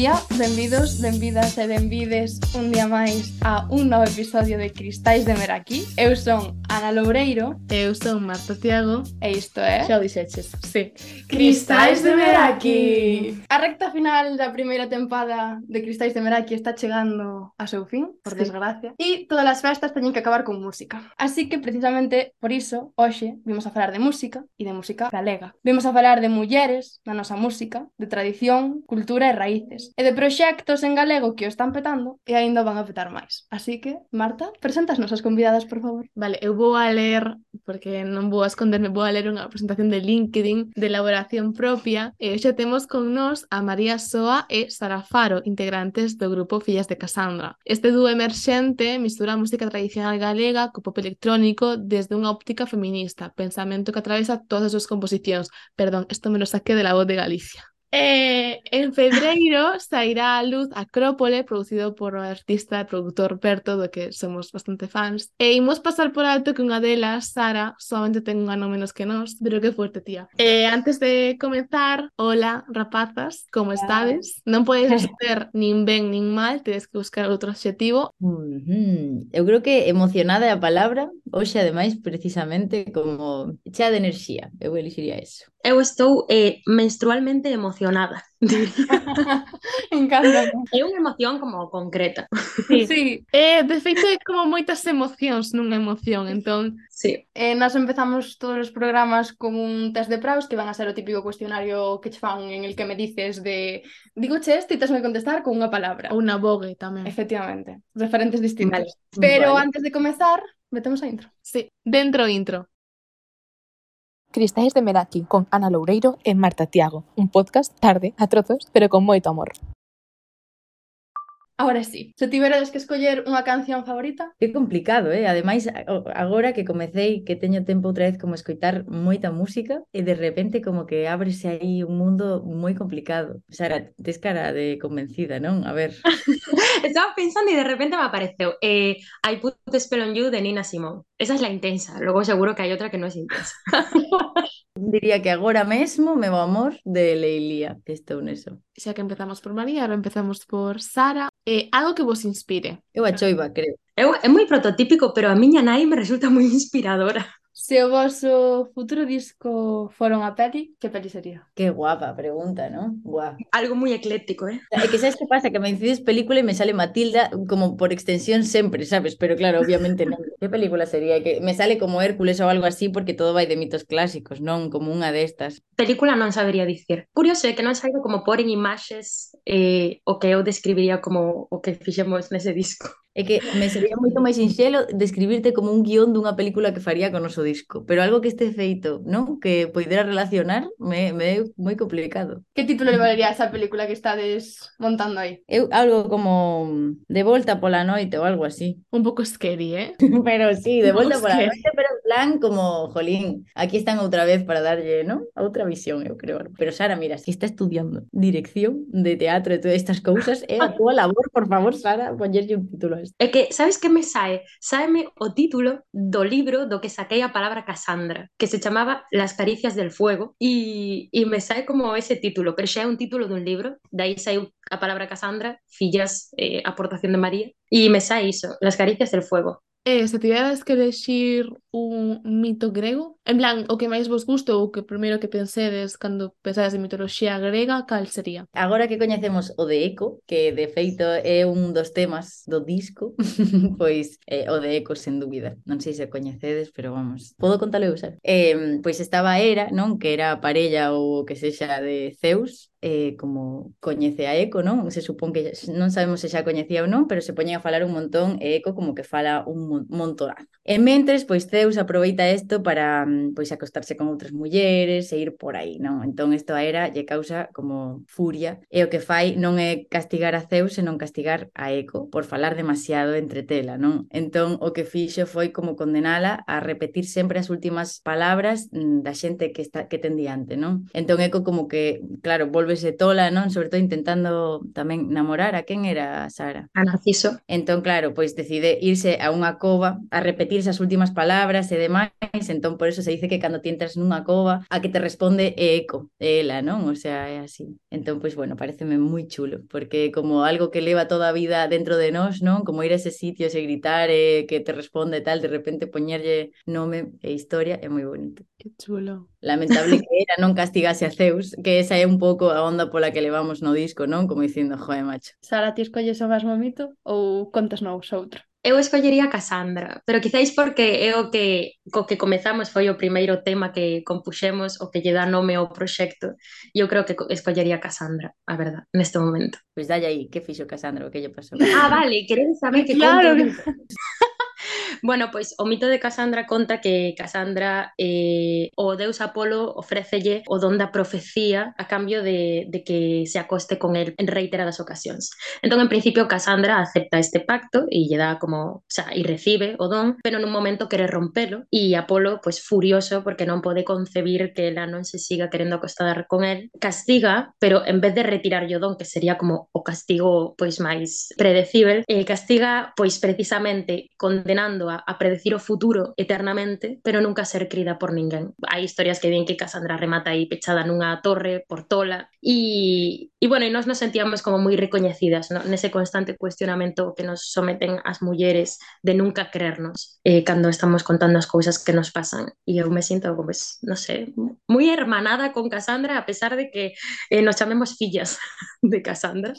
día, benvidos, benvidas e benvides un día máis a un novo episodio de Cristais de Meraki. Eu son Ana Loureiro. Eu son Marta Tiago. E isto é... Xa o dixeches, sí. Cristais de Meraki! A recta final da primeira tempada de Cristais de Meraki está chegando a seu fin, por sí. desgracia. E todas as festas teñen que acabar con música. Así que precisamente por iso, hoxe, vimos a falar de música e de música galega. Vimos a falar de mulleres na nosa música, de tradición, cultura e raíces e de proxectos en galego que o están petando e aínda van a petar máis. Así que, Marta, presentas as convidadas, por favor. Vale, eu vou a ler, porque non vou a esconderme, vou a ler unha presentación de LinkedIn de elaboración propia e xa temos con nós a María Soa e Sara Faro, integrantes do grupo Fillas de Casandra. Este dúo emerxente mistura a música tradicional galega co pop electrónico desde unha óptica feminista, pensamento que atravesa todas as súas composicións. Perdón, isto me lo saqué de la voz de Galicia. Eh, en febreiro sairá a luz Acrópole, producido por o artista e produtor Berto, do que somos bastante fans. E imos pasar por alto que unha delas, Sara, solamente ten un ano menos que nós, pero que fuerte, tía. Eh, antes de comenzar, hola, rapazas, como estades? Non podedes responder nin ben nin mal, tedes que buscar outro adxetivo. Ujú. Eu creo que emocionada é a palabra, Hoxe, ademais, precisamente como chea de enerxía, eu elixiría eso. Eu estou eh, menstrualmente emocionada. Encanta. É unha emoción como concreta. Sí. sí. Eh, de feito, é como moitas emocións nunha emoción, entón... Sí. Eh, nós empezamos todos os programas con un test de praus que van a ser o típico cuestionario que che fan en el que me dices de... Digo che este e tens que contestar con unha palabra. Ou unha bogue tamén. Efectivamente. Referentes distintos. Vale. Pero vale. antes de comezar, metemos a intro. Sí, dentro intro. Cristais de Meraki con Ana Loureiro e Marta Tiago. Un podcast tarde, a trozos, pero con moito amor. Ahora sí, se tiverades que escoller unha canción favorita? Que complicado, eh? Ademais, agora que comecei, que teño tempo outra vez como escoitar moita música, e de repente como que ábrese aí un mundo moi complicado. Sara, tes cara de convencida, non? A ver. Estaba pensando e de repente me apareceu eh, I Put the Spell on You de Nina Simone. Esa es la intensa, logo seguro que hai outra que non é intensa. diría que agora mesmo meu amor de Leilía, que estou neso. Xa que empezamos por María, ahora empezamos por Sara. Eh, algo que vos inspire. Eu a choiva, creo. Eu, é moi prototípico, pero a miña nai me resulta moi inspiradora. Se o vosso futuro disco fora unha peli, que peli sería? Que guapa pregunta, ¿no? Guau. Algo moi ecléctico, eh? É que sabes que pasa? Que me incides película e me sale Matilda como por extensión sempre, sabes? Pero claro, obviamente non. que película sería? Que me sale como Hércules ou algo así porque todo vai de mitos clásicos, non? Como unha destas. Película non sabería dicir. Curioso é que non saiba como por en imaxes eh, o que eu describiría como o que fixemos nese disco. É que me sería moito máis sinxelo describirte como un guión dunha película que faría con noso disco, pero algo que este feito, non? Que poidera relacionar, me, me é moi complicado. Que título le valería esa película que estades montando aí? Eu algo como de volta pola noite ou algo así. Un pouco scary, eh? pero sí, de volta pola noite, pero como, jolín, aquí están outra vez para darlle, ¿no? A outra visión, eu creo. Pero Sara, mira, si está estudiando dirección de teatro e todas estas cousas, é túa labor, por favor, Sara, poñerlle un título a isto. É que, sabes que me sae? Sáeme o título do libro do que saquei a palabra Cassandra, que se chamaba Las caricias del fuego, e, e me sae como ese título, pero xa é un título dun libro, dai saiu a palabra Cassandra, fillas, eh, aportación de María, e me sae iso, Las caricias del fuego. Eh, se tiveras que elegir un mito grego, en plan, o que máis vos gusta ou que primeiro que pensedes cando pensades en mitoloxía grega, cal sería? Agora que coñecemos o de Eco, que de feito é un dos temas do disco, pois eh, o de Eco, sen dúbida. Non sei se coñecedes, pero vamos, podo contalo usar. Eh, pois estaba Hera, non? Que era a parella ou que sexa de Zeus, eh, como coñece a Eco, non? Se supón que non sabemos se xa coñecía ou non, pero se poñen a falar un montón e Eco como que fala un montonazo. E mentres, pois Zeus aproveita isto para mm, pois acostarse con outras mulleres e ir por aí, non? Entón isto a Hera lle causa como furia e o que fai non é castigar a Zeus, senón castigar a Eco por falar demasiado entre tela, non? Entón o que fixo foi como condenala a repetir sempre as últimas palabras mm, da xente que está que ten diante, non? Entón Eco como que, claro, volve volvese tola, non? Sobre todo intentando tamén namorar a quen era a Sara. A Narciso. Entón, claro, pois decide irse a unha cova a repetir esas últimas palabras e demais, entón por eso se dice que cando ti entras nunha cova a que te responde é eco, é ela, non? O sea, é así. Entón, pois bueno, pareceme moi chulo, porque como algo que leva toda a vida dentro de nós, non? Como ir a ese sitio, e gritar, e que te responde tal, de repente poñerlle nome e historia é moi bonito. Que chulo. Lamentable que era non castigase a Zeus, que esa é un pouco a onda pola que levamos no disco, non? Como dicindo, joe, macho. Sara, ti escolles o mesmo mito ou contas nous outro? Eu escollería Cassandra, pero quizáis porque é o que co que comezamos foi o primeiro tema que compuxemos, o que lle dá nome ao proxecto. Eu creo que escollería Cassandra, a verdad, neste momento. Pois pues dalle aí, que fixo Cassandra, o que lle pasou? Ah, vale, queredes saber que claro. conto? Bueno, pois o mito de Casandra conta que Casandra eh, o deus Apolo ofrécelle o don da profecía a cambio de, de que se acoste con el en reiteradas ocasións. Entón, en principio, Casandra acepta este pacto e lle dá como, o sea, e recibe o don, pero nun momento quere rompelo e Apolo, pois furioso porque non pode concebir que ela non se siga querendo acostar con el, castiga, pero en vez de retirar o don, que sería como o castigo pois máis predecible, eh, castiga pois precisamente condenando a, a predecir o futuro eternamente, pero nunca ser crida por ninguén. Hai historias que din que Cassandra remata aí pechada nunha torre por tola e, e bueno, e nós nos sentíamos como moi recoñecidas no? nese constante cuestionamento que nos someten as mulleres de nunca creernos eh, cando estamos contando as cousas que nos pasan e eu me sinto, pues, non sei, moi hermanada con Cassandra a pesar de que eh, nos chamemos fillas de Cassandra,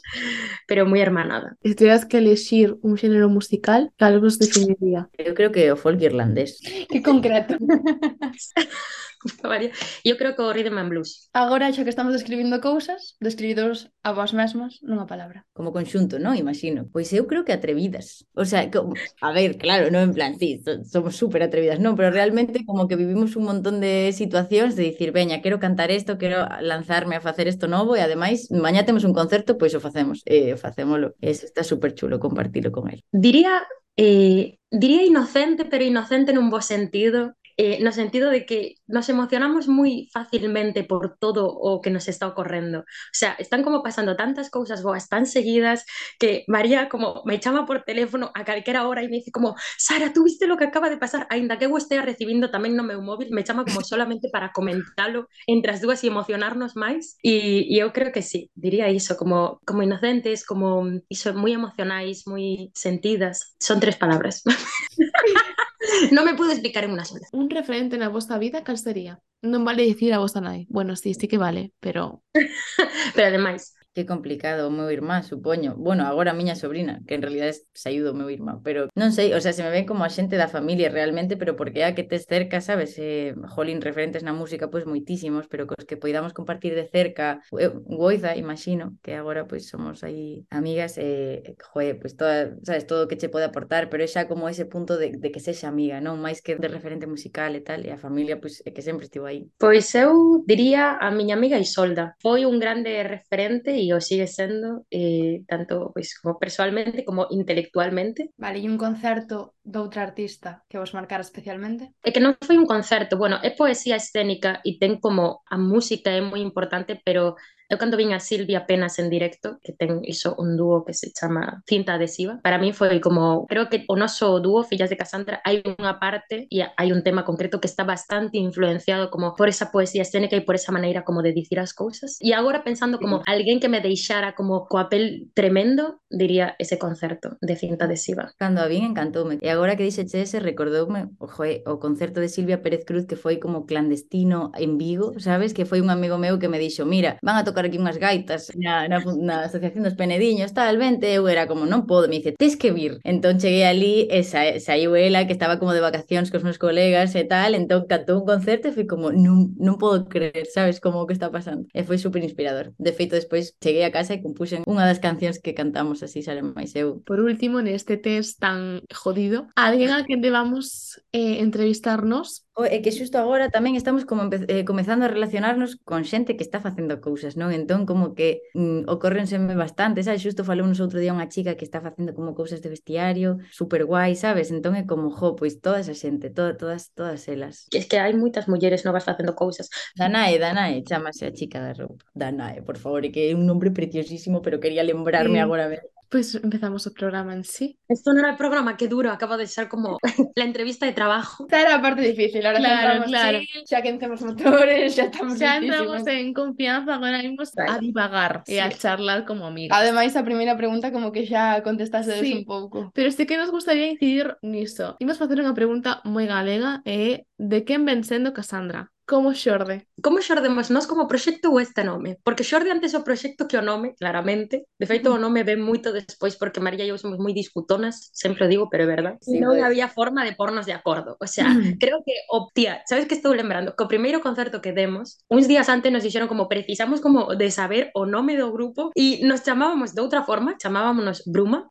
pero moi hermanada. E tuvieras que elegir un xénero musical, cal vos definiría? Eu creo que folk irlandés. Que concreto. Varía. Eu creo que o rhythm and blues. Agora, xa que estamos describindo cousas, describidos a vos mesmas nunha palabra. Como conxunto, non? Imagino. Pois eu creo que atrevidas. O sea, como... a ver, claro, non en plan, sí, somos super atrevidas, non, pero realmente como que vivimos un montón de situacións de dicir, veña, quero cantar isto, quero lanzarme a facer isto novo e ademais, mañá temos un concerto, pois o facemos, eh, facémolo. Eso está super chulo compartilo con el. Diría eh, diría inocente, pero inocente nun bo sentido, eh, no sentido de que nos emocionamos moi facilmente por todo o que nos está ocorrendo. O sea, están como pasando tantas cousas boas tan seguidas que María como me chama por teléfono a calquera hora e me dice como Sara, tú viste lo que acaba de pasar? Ainda que eu estea recibindo tamén no meu móvil, me chama como solamente para comentalo entre as dúas e emocionarnos máis. E, e eu creo que sí, diría iso, como, como inocentes, como iso, moi emocionais, moi sentidas. Son tres palabras. non me puedo explicar en unha sola. Un referente na vosa vida, cal sería? Non vale dicir a vosa nai. Bueno, sí, sí que vale, pero Pero ademais, Que complicado, meu irmá, supoño. Bueno, agora a miña sobrina, que en realidad saído o meu irmá, pero non sei, o sea, se me ven como a xente da familia realmente, pero porque a que tes cerca, sabes, eh, jolín, referentes na música, pois moitísimos, pero cos que poidamos compartir de cerca, eu, Goiza, imagino, que agora pois somos aí amigas, e, eh, joe, pois toda, sabes, todo o que che pode aportar, pero é xa como ese punto de, de que sexa amiga, non? Máis que de referente musical e tal, e a familia, pois, é que sempre estivo aí. Pois eu diría a miña amiga Isolda, foi un grande referente e o sigue sendo eh, tanto pois, como persoalmente como intelectualmente. Vale, e un concerto doutra artista que vos marcara especialmente? É que non foi un concerto, bueno, é poesía escénica e ten como a música é moi importante, pero Eu cando vin a Silvia apenas en directo, que ten iso un dúo que se chama Cinta Adhesiva, para mí foi como, creo que o noso dúo Fillas de Cassandra hai unha parte e hai un tema concreto que está bastante influenciado como por esa poesía escénica e por esa maneira como de dicir as cousas. E agora pensando como alguén que me deixara como coa pel tremendo, diría ese concerto de Cinta Adhesiva. Cando a vin encantoume. E agora que dixeche ese recordoume o, joe, eh, o concerto de Silvia Pérez Cruz que foi como clandestino en Vigo, sabes? Que foi un amigo meu que me dixo, mira, van a tocar tocar aquí unhas gaitas na, na, na Asociación dos Penediños, tal, vente, eu era como, non podo, me dice, tes que vir. Entón cheguei ali e sa, saiu ela que estaba como de vacacións cos meus colegas e tal, entón cantou un concerto e foi como, non, non podo creer, sabes como que está pasando. E foi super inspirador. De feito, despois cheguei a casa e compuxen unha das cancións que cantamos así, salen máis eu. Por último, neste test tan jodido, alguén a quen debamos eh, entrevistarnos O, é que xusto agora tamén estamos como eh, comezando a relacionarnos con xente que está facendo cousas, non? Entón, como que mm, ocórrenseme bastante, sabes? Xusto falounos outro día unha chica que está facendo como cousas de vestiario, super guai, sabes? Entón é como, jo, pois toda esa xente, toda, todas todas elas. Que es que hai moitas mulleres novas facendo cousas. Danae, Danae, chamase a chica da roupa. Danae, por favor, que é un nombre preciosísimo, pero quería lembrarme sí. agora mesmo. Pois empezamos o programa en sí. Esto no era el programa, qué duro, acaba de ser como la entrevista de trabajo. Esta era a parte difícil, ahora Claro, claro. chill, xa quencemos motores, xa estamos listísimas. entramos en confianza, agora imos a divagar e a charlar como amigos. Ademais, a primeira pregunta como que xa contestaste Sí. un pouco. Pero sí que nos gustaría incidir niso. Imos facer unha pregunta moi galega e é de quen ven sendo Cassandra? Como xorde? Como xordemos nós como proxecto ou este nome? Porque xorde antes o proxecto que o nome, claramente. De feito, o nome ven moito despois porque María e eu somos moi discutonas, sempre o digo, pero é verdad. Sí, non pois. había forma de pornos de acordo. O sea, creo que, o, tía, sabes que estou lembrando? Que o primeiro concerto que demos, uns días antes nos dixeron como precisamos como de saber o nome do grupo e nos chamábamos de outra forma, chamábamos Bruma.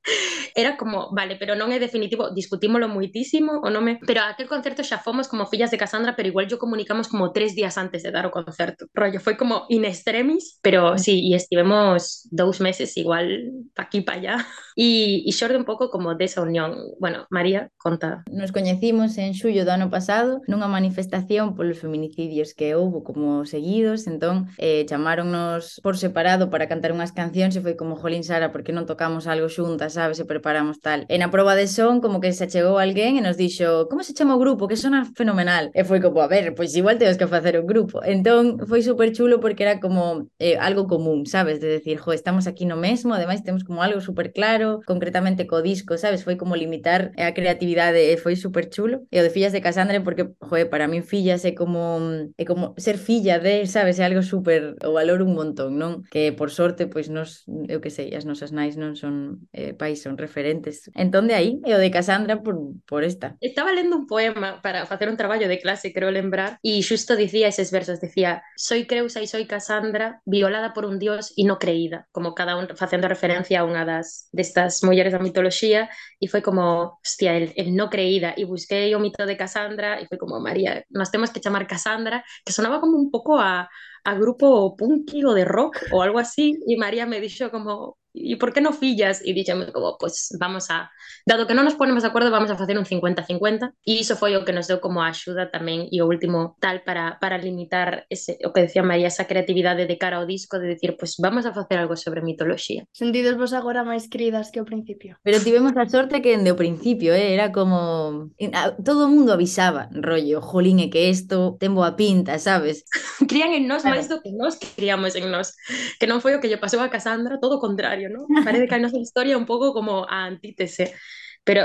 Era como, vale, pero non é definitivo, discutímolo moitísimo o nome, pero aquel concerto xa fomos como fillas de Cassandra, pero igual yo comunicamos como tres días antes de dar o concerto. Rollo, foi como in extremis, pero sí, e estivemos dous meses igual pa aquí pa allá. E, e xorde un pouco como desa unión. Bueno, María, conta. Nos coñecimos en xullo do ano pasado nunha manifestación polos feminicidios que houbo como seguidos, entón eh, chamáronnos por separado para cantar unhas cancións e foi como, jolín Sara, por que non tocamos algo xuntas, sabes, e preparamos tal. E na proba de son como que se chegou alguén e nos dixo, como se chama o grupo? Que sona fenomenal. E foi como, a ver, pois igual temos que facer un grupo. Entón foi super chulo porque era como eh, algo común, sabes, de decir, jo, estamos aquí no mesmo, ademais temos como algo super claro, concretamente co disco, sabes, foi como limitar a creatividade e foi super chulo. E o de Fillas de Casandra porque, joe, para min fillas é como é como ser filla de, sabes, é algo super o valor un montón, non? Que por sorte, pois nos, eu que sei, as nosas nais non son eh, pais, son referentes. Entón de aí, e o de Casandra por, por esta. Estaba lendo un poema para facer un traballo de clase, creo lembrar, e xusto dicía eses versos, decía Soy Creusa e soy Cassandra, violada por un dios e no creída, como cada un facendo referencia a unha das destas mulleres da mitoloxía, e foi como, hostia, el, no creída, e busquei o mito de Cassandra, e foi como, María, nos temos que chamar Cassandra, que sonaba como un pouco a, a grupo punky o de rock o algo así, e María me dixo como, e por que no fillas? E dixemos como, pues vamos a, dado que non nos ponemos de acordo, vamos a facer un 50-50, e iso foi o que nos deu como axuda tamén, e o último tal para, para limitar ese, o que decía María, esa creatividade de cara ao disco, de decir, pues vamos a facer algo sobre mitoloxía. Sentidos vos agora máis queridas que ao principio. Pero tivemos a sorte que dende o principio, eh, era como todo o mundo avisaba, rollo, jolín, é que isto ten boa pinta, sabes? Crían en nós Claro. máis do que nós criamos en nós, que non foi o que lle pasou a Cassandra, todo o contrario, contrario, ¿no? Parece que a nosa historia un pouco como a antítese. Pero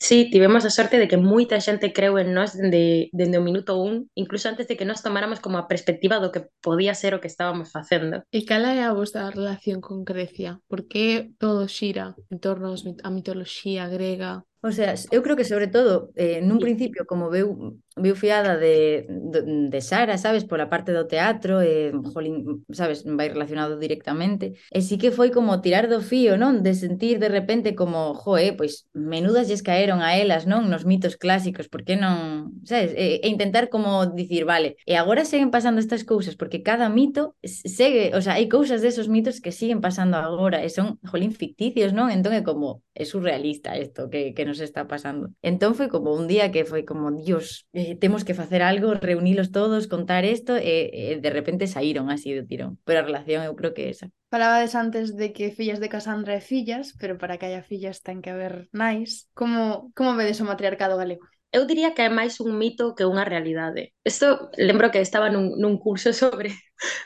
sí, tivemos a sorte de que moita xente creu en nós dende, dende o minuto un, incluso antes de que nós tomáramos como a perspectiva do que podía ser o que estábamos facendo. E cala é a vosa relación con Grecia? Por que todo xira en torno á mitoloxía grega? O sea, eu creo que sobre todo, eh, nun principio, como veu viu fiada de, de, de Sara, sabes, pola parte do teatro, e, jolín, sabes, vai relacionado directamente, e sí que foi como tirar do fío, non? De sentir de repente como, joe, pois menudas lles caeron a elas, non? Nos mitos clásicos, por que non, sabes? E, e intentar como dicir, vale, e agora seguen pasando estas cousas, porque cada mito segue, o sea, hai cousas desos mitos que siguen pasando agora, e son, jolín, ficticios, non? Entón é como, é surrealista isto que, que nos está pasando. Entón foi como un día que foi como, dios, eh, temos que facer algo, reunilos todos, contar isto, e, eh, e eh, de repente saíron así do tirón. Pero a relación eu creo que é esa. Falabades antes de que fillas de Casandra e fillas, pero para que haya fillas ten que haber nais. Como, como vedes o matriarcado galego? Eu diría que é máis un mito que unha realidade. Isto, lembro que estaba nun, nun curso sobre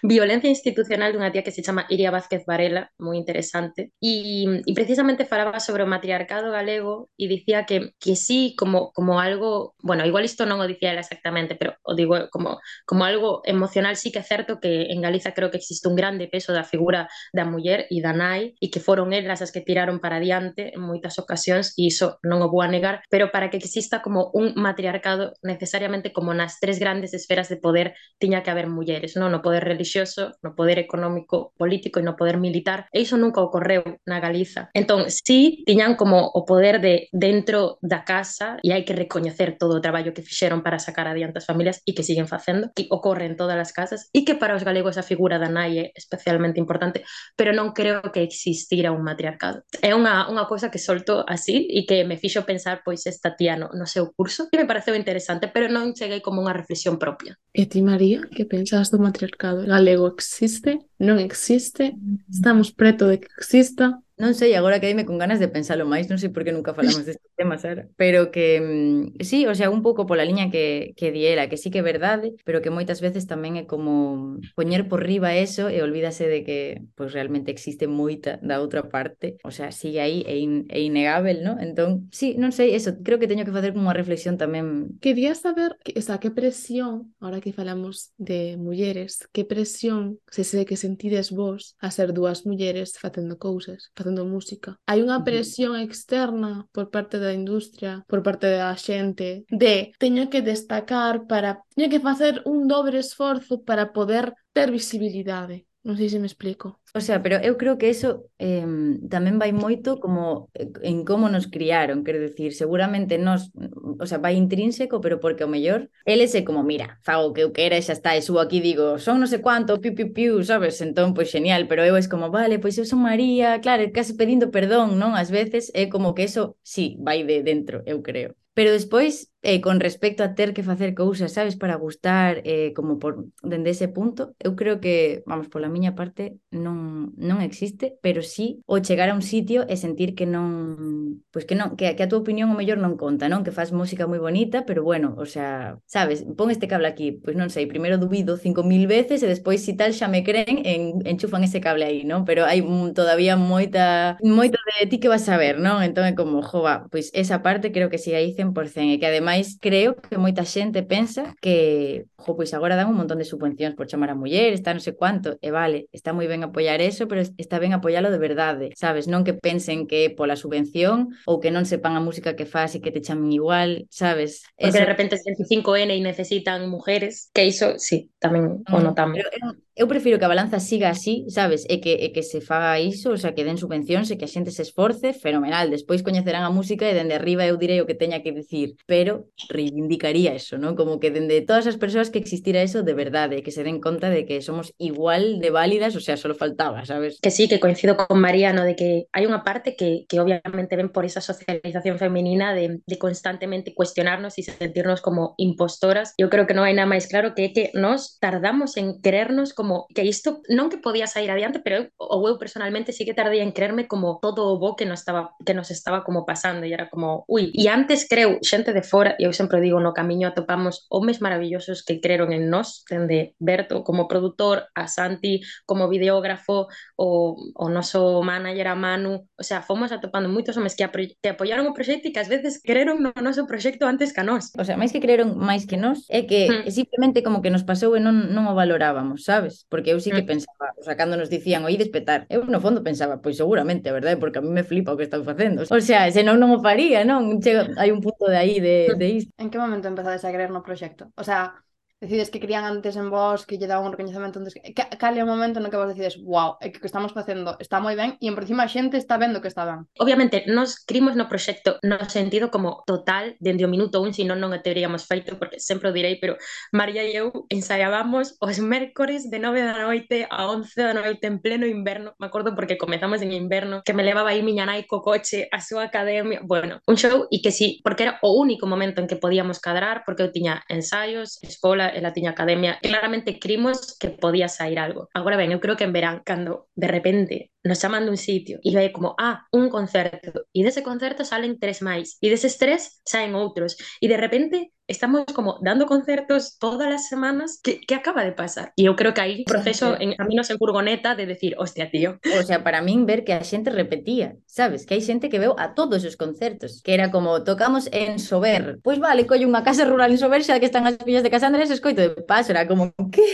violencia institucional dunha tía que se chama Iria Vázquez Varela, moi interesante, e precisamente falaba sobre o matriarcado galego e dicía que, que sí, como, como algo, bueno, igual isto non o dicía ela exactamente, pero o digo como, como algo emocional, sí que é certo que en Galiza creo que existe un grande peso da figura da muller e da nai, e que foron elas as que tiraron para diante en moitas ocasións, e iso non o vou a negar, pero para que exista como un matriarcado necesariamente como nas tres grandes esferas de poder tiña que haber mulleres, non? no poder relixioso, no poder económico, político e no poder militar. E iso nunca ocorreu na Galiza. Entón, sí, tiñan como o poder de dentro da casa e hai que recoñecer todo o traballo que fixeron para sacar adiante as familias e que siguen facendo, que ocorre en todas as casas e que para os galegos a figura da nai é especialmente importante, pero non creo que existira un matriarcado. É unha, unha cousa que solto así e que me fixo pensar pois esta tía no, no seu curso, que me pareceu interesante, pero non cheguei como unha reflexión propia. E ti, María, que pensas do matriarcado? Galego? Existe? Non existe? Estamos preto de que exista? non sei, agora que dime con ganas de pensalo máis, non sei por que nunca falamos deste tema, Sara, pero que mm, sí, o sea, un pouco pola liña que, que diera, que sí que é verdade, pero que moitas veces tamén é como poñer por riba eso e olvídase de que pois pues, realmente existe moita da outra parte, o sea, sigue aí e, in, e innegável, ¿no? Entón, sí, non sei, eso, creo que teño que facer como unha reflexión tamén. Quería saber, o sea, que presión, ahora que falamos de mulleres, que presión se se que sentides vos a ser dúas mulleres facendo cousas, facendo música. Hai unha presión externa por parte da industria, por parte da xente, de teño que destacar para, teño que facer un dobre esforzo para poder ter visibilidade. Non sei se me explico. O sea, pero eu creo que eso eh, tamén vai moito como eh, en como nos criaron, quero dicir, seguramente nos, o sea, vai intrínseco, pero porque o mellor eles é como, mira, fago que eu quera e xa está, e subo aquí digo, son non sei cuánto, piu, piu, piu, sabes? Entón, pois genial, pero eu é como, vale, pois eu son María, claro, case pedindo perdón, non? Ás veces é como que eso, sí, vai de dentro, eu creo. Pero despois, eh, con respecto a ter que facer cousas, sabes, para gustar, eh, como por dende ese punto, eu creo que, vamos, pola miña parte, non non, non existe, pero sí o chegar a un sitio e sentir que non, pois que non, que, que a túa opinión o mellor non conta, non? Que faz música moi bonita, pero bueno, o sea, sabes, pon este cable aquí, pois non sei, primeiro dubido 5000 veces e despois si tal xa me creen en, enchufan ese cable aí, non? Pero hai todavía moita moito de ti que vas a ver, non? Entón é como, jova, pois esa parte creo que si aí 100% e que ademais creo que moita xente pensa que, jo, pois agora dan un montón de subvencións por chamar a muller, está non sei cuánto, e vale, está moi ben apoiado apoiar eso, pero está ben apoialo de verdade, sabes? Non que pensen que é pola subvención ou que non sepan a música que faz e que te chamen igual, sabes? Porque eso... de repente 25N e necesitan mujeres, que iso, sí, tamén o notamos. Pero eu prefiro que a balanza siga así, sabes, e que, e que se faga iso, o sea, que den subvencións e que a xente se esforce, fenomenal, despois coñecerán a música e dende arriba eu direi o que teña que dicir, pero reivindicaría eso, non? Como que dende todas as persoas que existira eso de verdade, que se den conta de que somos igual de válidas, o sea, solo faltaba, sabes? Que sí, que coincido con Mariano de que hai unha parte que, que obviamente ven por esa socialización femenina de, de constantemente cuestionarnos e sentirnos como impostoras. Eu creo que non hai nada máis claro que é que nos tardamos en querernos como como que isto non que podía sair adiante, pero eu, ou eu personalmente sí que tardía en creerme como todo o bo que nos estaba que nos estaba como pasando e era como, ui, e antes creu xente de fora, e eu sempre digo no camiño atopamos homes maravillosos que creron en nós, dende Berto como produtor, a Santi como videógrafo, o, o noso manager a Manu, o sea, fomos atopando moitos homes que que apoiaron o proxecto e que ás veces creron no noso proxecto antes que a nós. O sea, máis que creron máis que nós, é que mm. simplemente como que nos pasou e non, non o valorábamos, sabes? sabes? Porque eu sí que mm. pensaba, o sea, cando nos dicían, oídes petar, eu no fondo pensaba, pois seguramente, verdade? Porque a mí me flipa o que están facendo. O sea, senón non o faría, non? Chego, hai un punto de aí de, mm. de isto. En que momento empezades a creer no proxecto? O sea, decides que querían antes en vos, que lle daban un recoñecemento antes, que, cal é o momento no que vos decides, wow, é que o que estamos facendo está moi ben e en por cima a xente está vendo que está ben. Obviamente, nos crimos no proxecto no sentido como total dende o minuto un, senón non o teríamos feito, porque sempre o direi, pero María e eu ensaiábamos os mércores de 9 da noite a 11 da noite en pleno inverno, me acordo porque comezamos en inverno, que me levaba aí miña nai co coche a súa academia, bueno, un show e que sí, porque era o único momento en que podíamos cadrar, porque eu tiña ensaios, escola, escola e la tiña academia, claramente crimos que podía sair algo. Agora ben, eu creo que en verán, cando de repente nos chaman dun sitio e vai como, ah, un concerto e dese concerto salen tres máis e deses tres saen outros e de repente estamos como dando concertos todas as semanas. Que, que acaba de pasar? E eu creo que aí proceso en caminos en furgoneta de decir, hostia tío o sea, para min ver que a xente repetía sabes, que hai xente que veu a todos os concertos que era como, tocamos en Sober pois pues vale, collo unha casa rural en Sober xa que están as fillas de Casa Andrés, escoito de paso era como, que?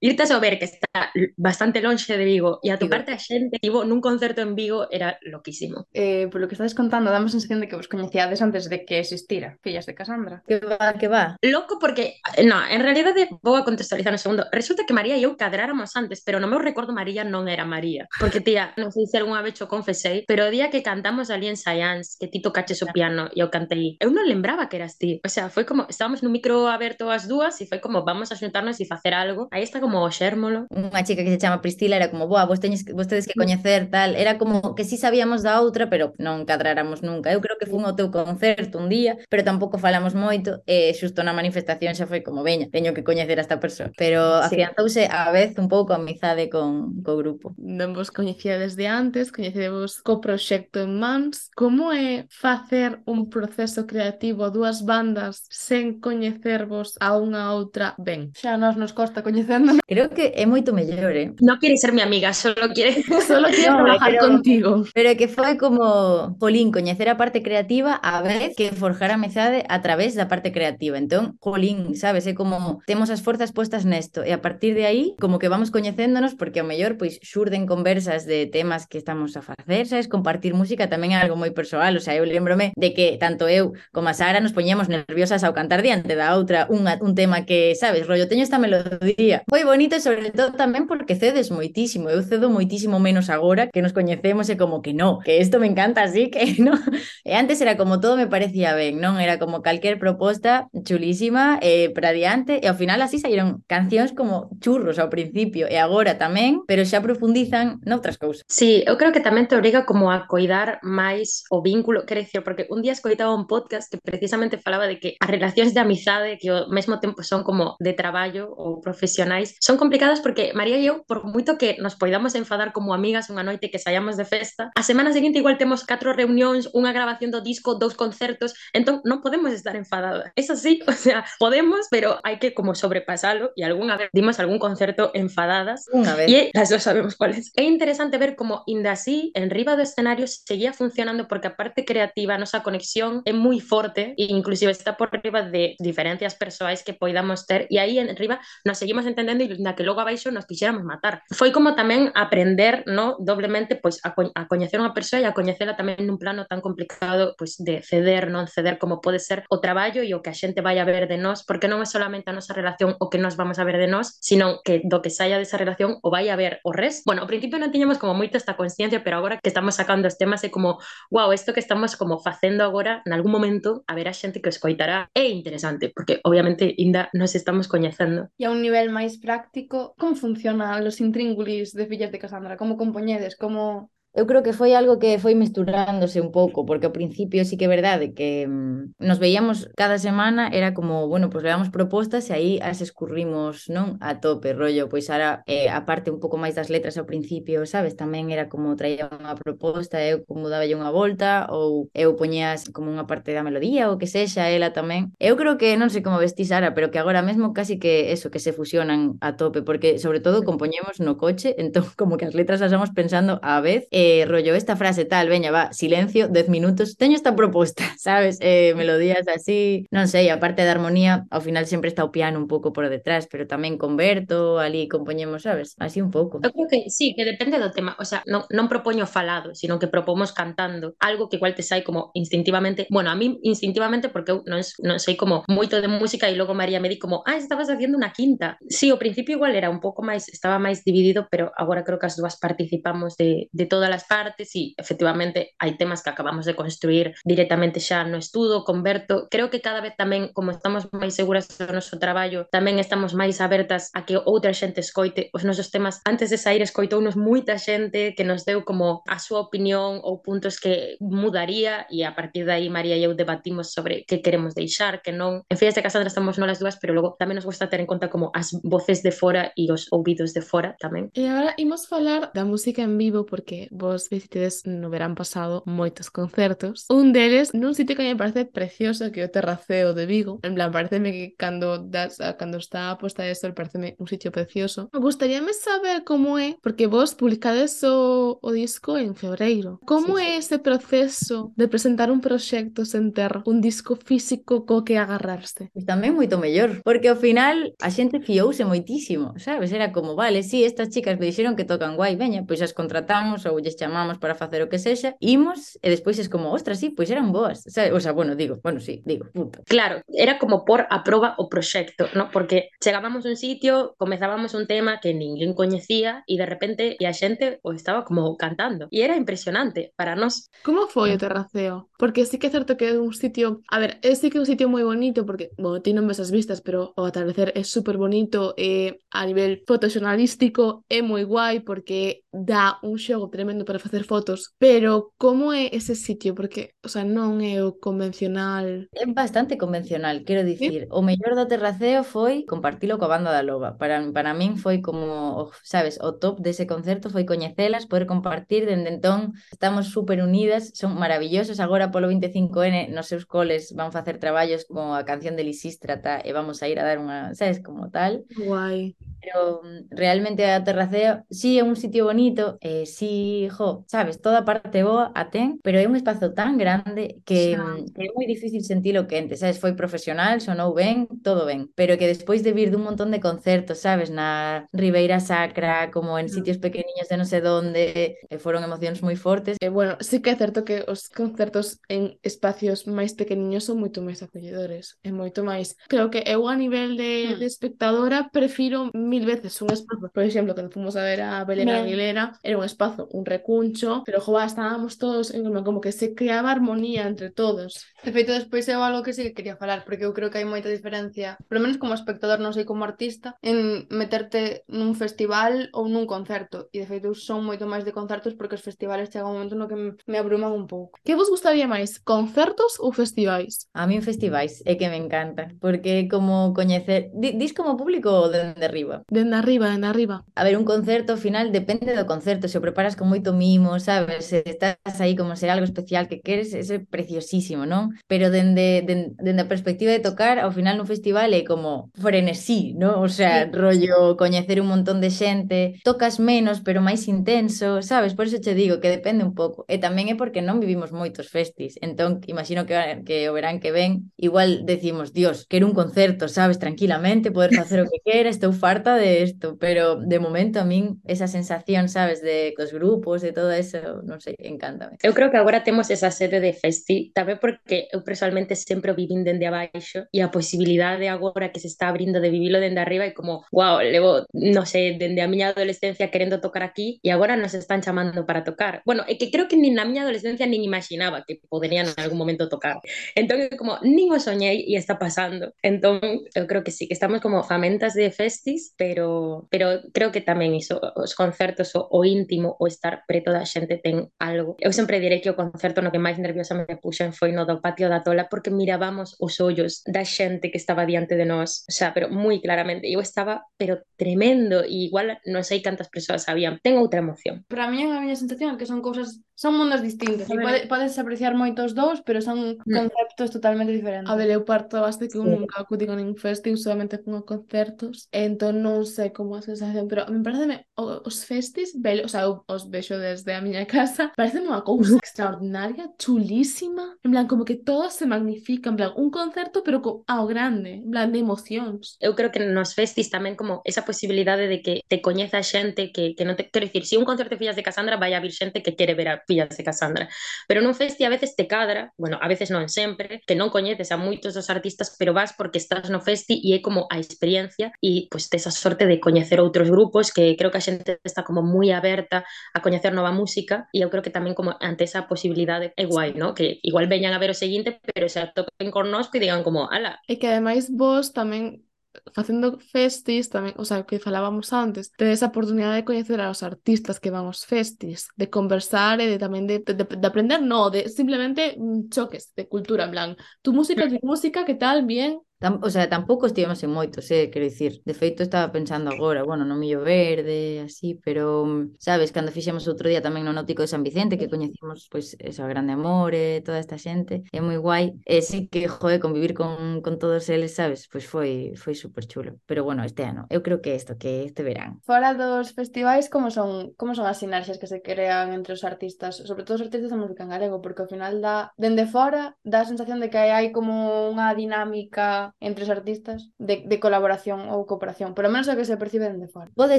Irte a Sober, que está bastante lonxe de Vigo e a toparte a xente, tivo tipo, nun concerto en Vigo, era loquísimo. Eh, por lo que estás contando, damos sensación de que vos coñecíades antes de que existira Fillas de Casandra. Que va, que va. Loco porque, no, en realidad vou a contextualizar un segundo. Resulta que María e eu cadráramos antes, pero no meu recordo María non era María. Porque, tía, non sei se algunha vez o confesei, pero o día que cantamos ali en Science, que ti tocaches o piano e eu cantei, eu non lembraba que eras ti. O sea, foi como, estábamos nun micro aberto as dúas e foi como, vamos a xuntarnos e facer algo. Aí está como o xérmolo. Unha chica que se chama Pristila era como, boa, vos teñes, vos tedes que coñecer facer tal, era como que si sí sabíamos da outra, pero non cadraramos nunca. Eu creo que fun ao teu concerto un día, pero tampouco falamos moito, e xusto na manifestación xa foi como, veña, teño que coñecer a esta persoa. Pero afianzouse a vez un pouco a amizade con co grupo. Non vos coñecía desde antes, coñecedevos co proxecto en mans. Como é facer un proceso creativo a dúas bandas sen coñecervos a unha a outra ben? Xa nos nos costa coñecendo. Creo que é moito mellor, eh? Non quere ser mi amiga, solo quere... solo quiero No, trabajar pero- contigo. Pero que foi como, jolín, coñecer a parte creativa a vez que forjar a amizade a través da parte creativa. Entón, jolín, sabes, é como temos as forzas postas nesto e a partir de aí como que vamos coñecéndonos porque ao mellor pois xurden conversas de temas que estamos a facer, sabes, compartir música tamén é algo moi persoal, o sea, eu lembrome de que tanto eu como a Sara nos poñíamos nerviosas ao cantar diante da outra unha, un tema que, sabes, rollo, teño esta melodía. Foi bonito e sobre todo tamén porque cedes moitísimo, eu cedo moitísimo menos agora agora que nos coñecemos e como que no, que isto me encanta así, que no. E antes era como todo me parecía ben, non? Era como calquer proposta chulísima eh, para diante e ao final así saíron cancións como churros ao principio e agora tamén, pero xa profundizan noutras cousas. Sí, eu creo que tamén te obriga como a coidar máis o vínculo, quero dicir, porque un día escoitaba un podcast que precisamente falaba de que as relacións de amizade que ao mesmo tempo son como de traballo ou profesionais son complicadas porque María e eu, por moito que nos poidamos enfadar como amigas unha noite que saíamos de festa, a semana seguinte igual temos catro reunións, unha grabación do disco, dous concertos, entón non podemos estar enfadadas. Es así, o sea, podemos, pero hai que como sobrepasalo e algunha vez dimos algún concerto enfadadas Unha vez. E las dos sabemos cuáles. É interesante ver como inda así, en riba do escenario seguía funcionando porque a parte creativa, a nosa conexión é moi forte e inclusive está por riba de diferencias persoais que poidamos ter e aí en riba nos seguimos entendendo e na que logo abaixo nos quixéramos matar. Foi como tamén aprender, no, doblemente pois a, a coñecer unha persoa e a coñecela tamén nun plano tan complicado pois de ceder, non ceder como pode ser o traballo e o que a xente vai a ver de nós, porque non é solamente a nosa relación o que nós vamos a ver de nós, sino que do que saia desa relación o vai a ver o res. Bueno, ao principio non tiñamos como moito esta consciencia, pero agora que estamos sacando os temas é como, wow, isto que estamos como facendo agora, en algún momento a xente que o escoitará, é interesante, porque obviamente ainda nos estamos coñecendo. E a un nivel máis práctico, como funcionan os intríngulis de fillas de Casandra? Como añades? ¿Cómo, eu creo que foi algo que foi mesturándose un pouco, porque ao principio sí que é verdade que mm, nos veíamos cada semana, era como, bueno, pois pues levamos propostas e aí as escurrimos, non? A tope, rollo, pois ara eh, a parte un pouco máis das letras ao principio, sabes? Tamén era como traía unha proposta, eu eh, como daballe unha volta ou eu poñías como unha parte da melodía ou que sexa ela tamén. Eu creo que non sei como vestís Sara, pero que agora mesmo casi que eso, que se fusionan a tope, porque sobre todo compoñemos no coche, entón como que as letras as vamos pensando á vez eh, rollo, esta frase tal, veña, va, silencio, 10 minutos, teño esta proposta, sabes? Eh, melodías así, non sei, a parte da armonía, ao final sempre está o piano un pouco por detrás, pero tamén con Berto, ali compoñemos, sabes? Así un pouco. Eu creo que sí, que depende do tema, o sea, non, non propoño falado, sino que propomos cantando, algo que igual te sai como instintivamente, bueno, a mí instintivamente porque eu non, non sei como moito de música e logo María me di como, ah, estabas facendo unha quinta. Sí, ao principio igual era un pouco máis, estaba máis dividido, pero agora creo que as dúas participamos de, de todas as partes e efectivamente hai temas que acabamos de construir directamente xa no estudo, converto. Creo que cada vez tamén, como estamos máis seguras do noso traballo, tamén estamos máis abertas a que outra xente escoite os nosos temas. Antes de sair escoitounos moita xente que nos deu como a súa opinión ou puntos que mudaría e a partir de aí María e eu debatimos sobre que queremos deixar, que non. En Fillas de Casandra estamos nolas dúas, pero logo tamén nos gusta ter en conta como as voces de fora e os ouvidos de fora tamén. E agora imos falar da música en vivo porque vos visitedes no verán pasado moitos concertos. Un deles nun sitio que me parece precioso que é o Terraceo de Vigo. En plan, pareceme que cando, das, cando está a posta de sol pareceme un sitio precioso. Me gustaríame saber como é, porque vos publicades o, o disco en febreiro. Como sí, é ese proceso de presentar un proxecto sen ter un disco físico co que agarrarse? E tamén moito mellor, porque ao final a xente fiouse moitísimo, sabes? Era como, vale, si sí, estas chicas me dixeron que tocan guai, veña, pois as contratamos ou lles chamamos para facer o que sexa, imos e despois es como, ostras, sí, pois eran boas. O sea, o sea bueno, digo, bueno, sí, digo, punto. Claro, era como por a proba o proxecto, ¿no? porque chegábamos a un sitio, comezábamos un tema que ninguén coñecía e de repente e a xente o estaba como cantando. E era impresionante para nós. Como foi ah. o terraceo? Porque sí que é certo que é un sitio... A ver, é sí que é un sitio moi bonito porque, bueno, ti non ves as vistas, pero o atardecer é super bonito e eh, a nivel fotoxonalístico é moi guai porque dá un xogo tremendo estupendo para facer fotos, pero como é ese sitio? Porque, o sea, non é o convencional. É bastante convencional, quero dicir, ¿Sí? o mellor do terraceo foi compartilo coa banda da Loba. Para para min foi como, sabes, o top dese concerto foi coñecelas, poder compartir dende entón, estamos super unidas, son maravillosos agora polo 25N nos seus coles van facer traballos como a canción de Lisístrata e vamos a ir a dar unha, sabes, como tal. Guai pero mm, realmente a Terraceo sí é un sitio bonito, eh, sí, jo, sabes, toda parte boa a ten, pero é un espazo tan grande que, sí. Mm, que é moi difícil sentilo quente, sabes, foi profesional, sonou ben, todo ben, pero que despois de vir dun montón de concertos, sabes, na Ribeira Sacra, como en mm. sitios pequeniños de non sei donde, e eh, foron emocións moi fortes. E, eh, bueno, sí que é certo que os concertos en espacios máis pequeniños son moito máis acolledores, é moito máis. Creo que eu a nivel de, de espectadora prefiro mil veces un espazo, por exemplo, cando fomos a ver a Belén ben. Aguilera, era un espazo, un recuncho, pero joa, estábamos todos en como que se creaba armonía entre todos. De feito, despois é algo que sí que quería falar, porque eu creo que hai moita diferencia, pelo menos como espectador, non sei como artista, en meterte nun festival ou nun concerto. E de feito, eu son moito máis de concertos porque os festivales chega un momento no que me abruman un pouco. Que vos gustaría máis, concertos ou festivais? A mí festivais é que me encanta, porque como coñecer... Dis como público dende arriba, Dende arriba, dende arriba. A ver, un concerto ao final depende do concerto, se o preparas con moito mimo, sabes, se estás aí como ser algo especial que queres, ese é preciosísimo, non? Pero dende, dende, dende a perspectiva de tocar, ao final nun festival é como frenesí, non? O sea, sí. rollo coñecer un montón de xente, tocas menos, pero máis intenso, sabes? Por iso che digo que depende un pouco. E tamén é porque non vivimos moitos festis, entón imagino que, que o verán que ven, igual decimos, dios, quero un concerto, sabes, tranquilamente, poder facer o que quera, estou farta de isto, pero de momento a min esa sensación, sabes, de cos grupos, de todo eso, non sei, encántame. Eu creo que agora temos esa sede de festi, tamén porque eu personalmente sempre o vivín dende abaixo e a posibilidade agora que se está abrindo de vivilo dende arriba é como, wow, levo, non sei, dende a miña adolescencia querendo tocar aquí e agora nos están chamando para tocar. Bueno, é que creo que nin na miña adolescencia nin imaginaba que poderían en algún momento tocar. Entón, como, nin o soñei e está pasando. Entón, eu creo que sí, que estamos como famentas de festis, pero, pero creo que tamén iso, os concertos, o, o íntimo, o estar preto da xente ten algo. Eu sempre direi que o concerto no que máis nerviosa me puxen foi no do patio da Tola porque mirábamos os ollos da xente que estaba diante de nós, o sea, pero moi claramente. Eu estaba, pero tremendo, e igual non sei cantas persoas habían. Ten outra emoción. Para mí, a miña sensación é que son cousas son mundos distintos ver, e pode, podes apreciar moito os dous, pero son mm. conceptos totalmente diferentes. A ver, eu parto base que eu sí. nunca acudí con nin festing, solamente con a concertos, e entón non sei como a sensación, pero me parece os festis, velo, o sea, eu os vexo desde a miña casa, parece unha cousa extraordinaria, chulísima, en plan, como que todo se magnifica, en plan, un concerto, pero co, ao grande, en plan, de emocións. Eu creo que nos festis tamén como esa posibilidade de que te coñeza xente que, que non te... Quero dicir, se si un concerto de fillas de Cassandra vai a vir xente que quere ver a fillas de Cassandra. Pero nun festi a veces te cadra, bueno, a veces non sempre, que non coñeces a moitos dos artistas, pero vas porque estás no festi e é como a experiencia e pois pues, tes a sorte de coñecer outros grupos que creo que a xente está como moi aberta a coñecer nova música e eu creo que tamén como ante esa posibilidade é guai, ¿no? Que igual veñan a ver o seguinte, pero se atopen con nosco e digan como, ala. E que ademais vos tamén facendo festis tamén, o sea, que falábamos antes, tedes a oportunidade de coñecer aos artistas que van aos festis, de conversar e de tamén de, de, de aprender, no, de simplemente mm, choques de cultura, en plan, tu música, tu música, que tal, bien, Tam, o sea, tampouco estivemos en moitos, eh, quero dicir. De feito, estaba pensando agora, bueno, no Millo Verde, así, pero, sabes, cando fixemos outro día tamén no Náutico de San Vicente, que coñecimos, pois, pues, eso, a Grande Amore, eh, toda esta xente, é moi guai. E sí que, joder, convivir con, con todos eles, sabes, pois pues foi foi super chulo. Pero, bueno, este ano, eu creo que isto, que este verán. Fora dos festivais, como son como son as sinerxias que se crean entre os artistas, sobre todo os artistas da música en galego, porque ao final da, dende fora, dá a sensación de que hai como unha dinámica entre os artistas de, de colaboración ou cooperación, pelo menos o que se percibe dende fora. Pode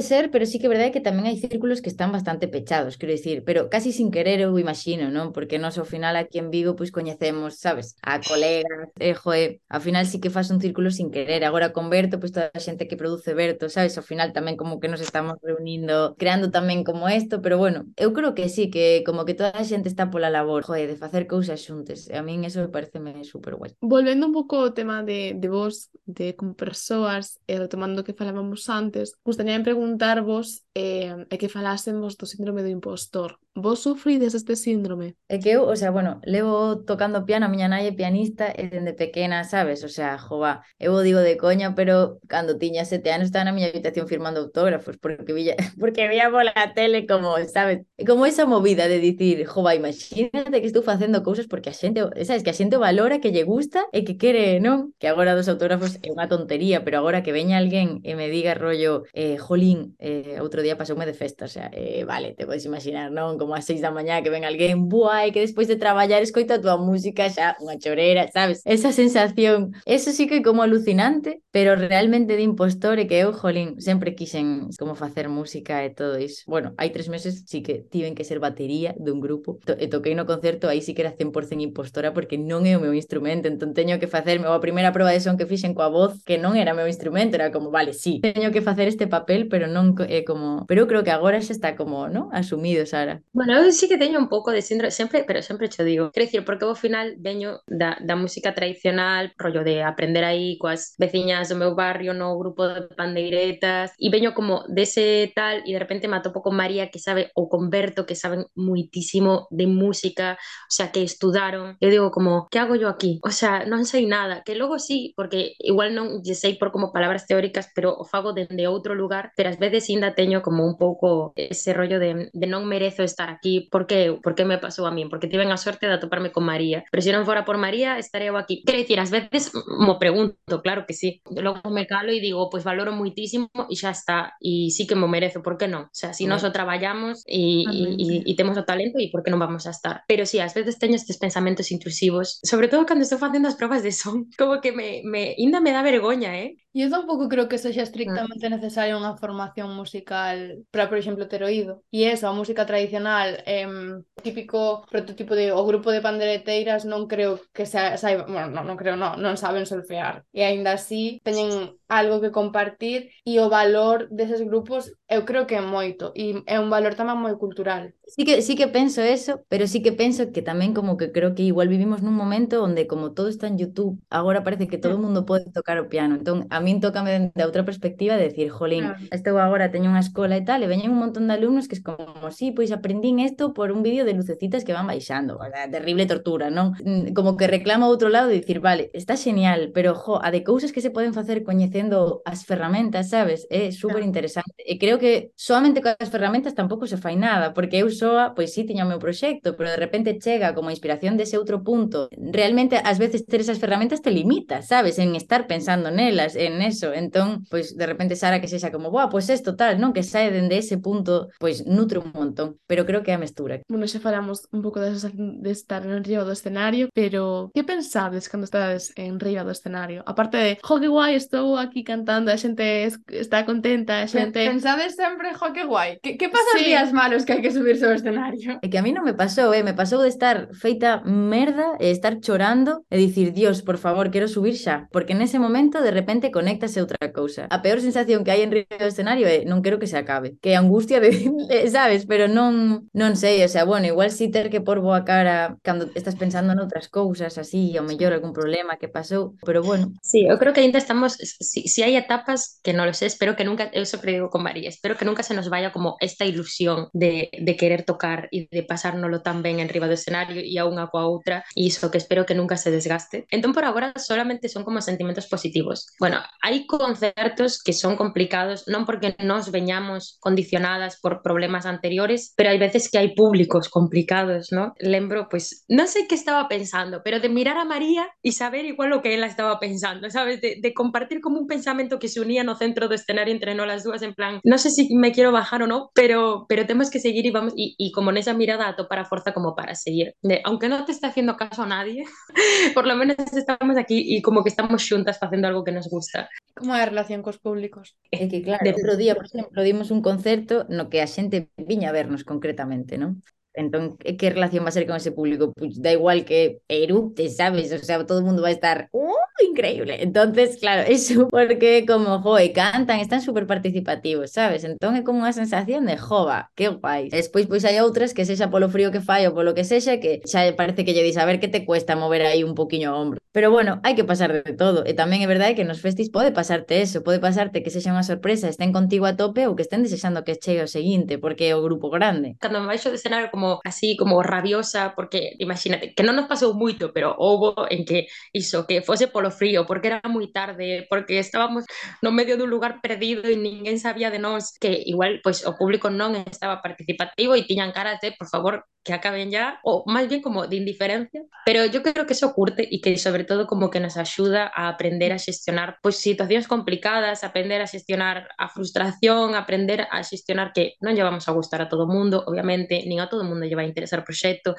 ser, pero sí que é verdade que tamén hai círculos que están bastante pechados, quero dicir, pero casi sin querer eu imagino, non? Porque nós ao final aquí en Vigo pois coñecemos, sabes, a colegas, e joe, ao final sí que faz un círculo sin querer, agora con Berto, pois toda a xente que produce Berto, sabes, ao final tamén como que nos estamos reunindo, creando tamén como isto, pero bueno, eu creo que sí, que como que toda a xente está pola labor, joe, de facer cousas xuntes, a min eso me parece super guai. Volvendo un pouco ao tema de, de vos, de como persoas, e retomando o que falábamos antes, gustaría preguntarvos eh, e que falásemos do síndrome do impostor. Vos sufrides este síndrome? É que eu, o sea, bueno, levo tocando piano, a miña nai é pianista e dende pequena, sabes? O sea, jova, eu digo de coña, pero cando tiña sete anos estaba na miña habitación firmando autógrafos porque vía, porque vía pola tele como, sabes? Como esa movida de dicir, jova, imagínate que estou facendo cousas porque a xente, sabes, que a xente valora, que lle gusta e que quere, non? Que agora dos autógrafos é unha tontería, pero agora que veña alguén e me diga rollo, eh, jolín, eh, outro outro día pasoume de festa, o sea, eh, vale, te podes imaginar, non? Como ás seis da mañá que ven alguén, buai, que despois de traballar escoita a túa música xa unha chorera, sabes? Esa sensación, eso sí que é como alucinante, pero realmente de impostor e que eu, jolín, sempre quixen como facer música e todo iso. Bueno, hai tres meses sí que tiven que ser batería dun grupo to e toquei no concerto, aí sí que era 100% impostora porque non é o meu instrumento, entón teño que facerme a primeira proba de son que fixen coa voz que non era meu instrumento, era como, vale, sí, teño que facer este papel, pero non é como Pero eu creo que agora xa está como, non? Asumido, Sara. Bueno, eu sí que teño un pouco de síndrome, sempre, pero sempre cho digo. Quero dicir, porque ao final veño da, da música tradicional, rollo de aprender aí coas veciñas do meu barrio, no grupo de pandeiretas, e veño como dese de tal, e de repente me atopo con María que sabe, ou con Berto que saben muitísimo de música, o sea, que estudaron. Eu digo como, que hago yo aquí? O sea, non sei nada, que logo sí, porque igual non lle sei por como palabras teóricas, pero o fago dende outro lugar, pero ás veces ainda teño como un pouco ese rollo de, de non merezo estar aquí, por que, por que me pasou a min? Porque tiven a sorte de atoparme con María, pero se si non fora por María, estaré eu aquí. Quero dicir, ás veces mo pregunto, claro que sí. Logo me calo e digo, pois pues valoro muitísimo e xa está, e sí que mo merezo, por que non? O sea, si nós o traballamos e, e, e temos o talento e por que non vamos a estar? Pero sí, ás veces teño estes pensamentos intrusivos, sobre todo cando estou facendo as probas de son, como que me, me inda me dá vergoña, eh? Eu tampouco creo que sexa mm. estrictamente necesaria unha formación musical para, por exemplo, ter oído. E esa, a música tradicional, em, típico prototipo de o grupo de pandereteiras non creo que se saiba, bueno, non, non creo, non, non saben solfear. E aínda así teñen algo que compartir e o valor deses grupos eu creo que é moito e é un valor tamén moi cultural sí que, sí que penso eso, pero sí que penso que tamén como que creo que igual vivimos nun momento onde como todo está en YouTube, agora parece que todo o mundo pode tocar o piano. Entón, a min tócame de outra perspectiva de decir, jolín, estou agora, teño unha escola e tal, e veñen un montón de alumnos que es como, sí, pois aprendín isto por un vídeo de lucecitas que van baixando. O sea, terrible tortura, non? Mm, como que reclama outro lado de dicir, vale, está genial, pero jo, a de cousas que se poden facer coñecendo as ferramentas, sabes? É super interesante. E creo que solamente coas ferramentas tampouco se fai nada, porque eu soa, pois sí, tiña o meu proxecto, pero de repente chega como inspiración dese outro punto. Realmente, ás veces, ter esas ferramentas te limita, sabes? En estar pensando nelas, en eso. Entón, pois, de repente, Sara que sexa como, boa, pois isto tal, non? Que sae dende ese punto, pois, nutre un montón. Pero creo que é a mestura. Bueno, xa falamos un pouco de, de estar en riba do escenario, pero que pensades cando estades en riba do escenario? Aparte de, jo, que guai, estou aquí cantando, a xente está contenta, a xente... Pensades sempre jo, que guai. Que, que pasa sí. días malos que hai que subirse ao escenario? Que a mí non me pasou, eh? me pasou de estar feita merda e estar chorando e dicir, Dios, por favor, quero subir xa, porque nese momento de repente conéctase outra cousa. A peor sensación que hai en río do escenario é non quero que se acabe, que angustia de, sabes, pero non non sei, o sea, bueno, igual si ter que por boa cara cando estás pensando noutras cousas así, ou mellor algún problema que pasou, pero bueno. Sí, eu creo que ainda estamos si, si hai etapas que non lo sé, espero que nunca, eu sempre digo con María, espero que nunca se nos vaya como esta ilusión de, de querer tocar e de pasárnoslo tan ben en riba do escenario e a unha coa outra e iso que espero que nunca se desgaste. Entón por agora solamente son como sentimentos positivos. Bueno, hai concertos que son complicados non porque nos veñamos condicionadas por problemas anteriores, pero hai veces que hai públicos complicados, ¿no? Lembro, pues, non sei que estaba pensando, pero de mirar a María e saber igual lo que ela estaba pensando, sabes? De, de compartir como un pensamento que se unía no centro do escenario entre no las dúas en plan, non sei se si me quiero bajar ou non, pero, pero temos que seguir e vamos, e, e como nesa mirada a topar a forza como para seguir. De, aunque non te está haciendo caso a nadie, por lo menos estamos aquí e como que estamos xuntas facendo algo que nos gusta. Como a relación cos públicos? É que claro, de... outro día, por exemplo, dimos un concerto no que a xente viña a vernos concretamente, non? Entón, que relación va a ser con ese público? Pois da igual que erupte, sabes? O sea, todo o mundo vai estar uh, increíble. Entonces, claro, eso porque como, joe, cantan, están súper participativos, sabes? Entón é como unha sensación de, jova, que guai. Despois, pois hai outras que sexa polo frío que fai ou polo que sexa, que xa parece que lle dis a ver que te cuesta mover aí un poquinho o ombro. Pero bueno, hai que pasar de todo. E tamén é verdade que nos festis pode pasarte eso, pode pasarte que sexa unha sorpresa, estén contigo a tope ou que estén desexando que chegue o seguinte, porque é o grupo grande. Cando me baixo de cenar como así, como rabiosa, porque imagínate, que non nos pasou moito, pero houbo en que iso, que fose polo frío, porque era moi tarde, porque estábamos no medio dun lugar perdido e ninguén sabía de nós que igual pois o público non estaba participativo e tiñan caras de, por favor, que acaben ya, ou máis bien como de indiferencia, pero yo creo que eso curte e que sobre todo como que nos axuda a aprender a xestionar pois situacións complicadas, aprender a xestionar a frustración, aprender a xestionar que non lle vamos a gustar a todo mundo, obviamente, nin a todo mundo lle vai interesar o proxecto,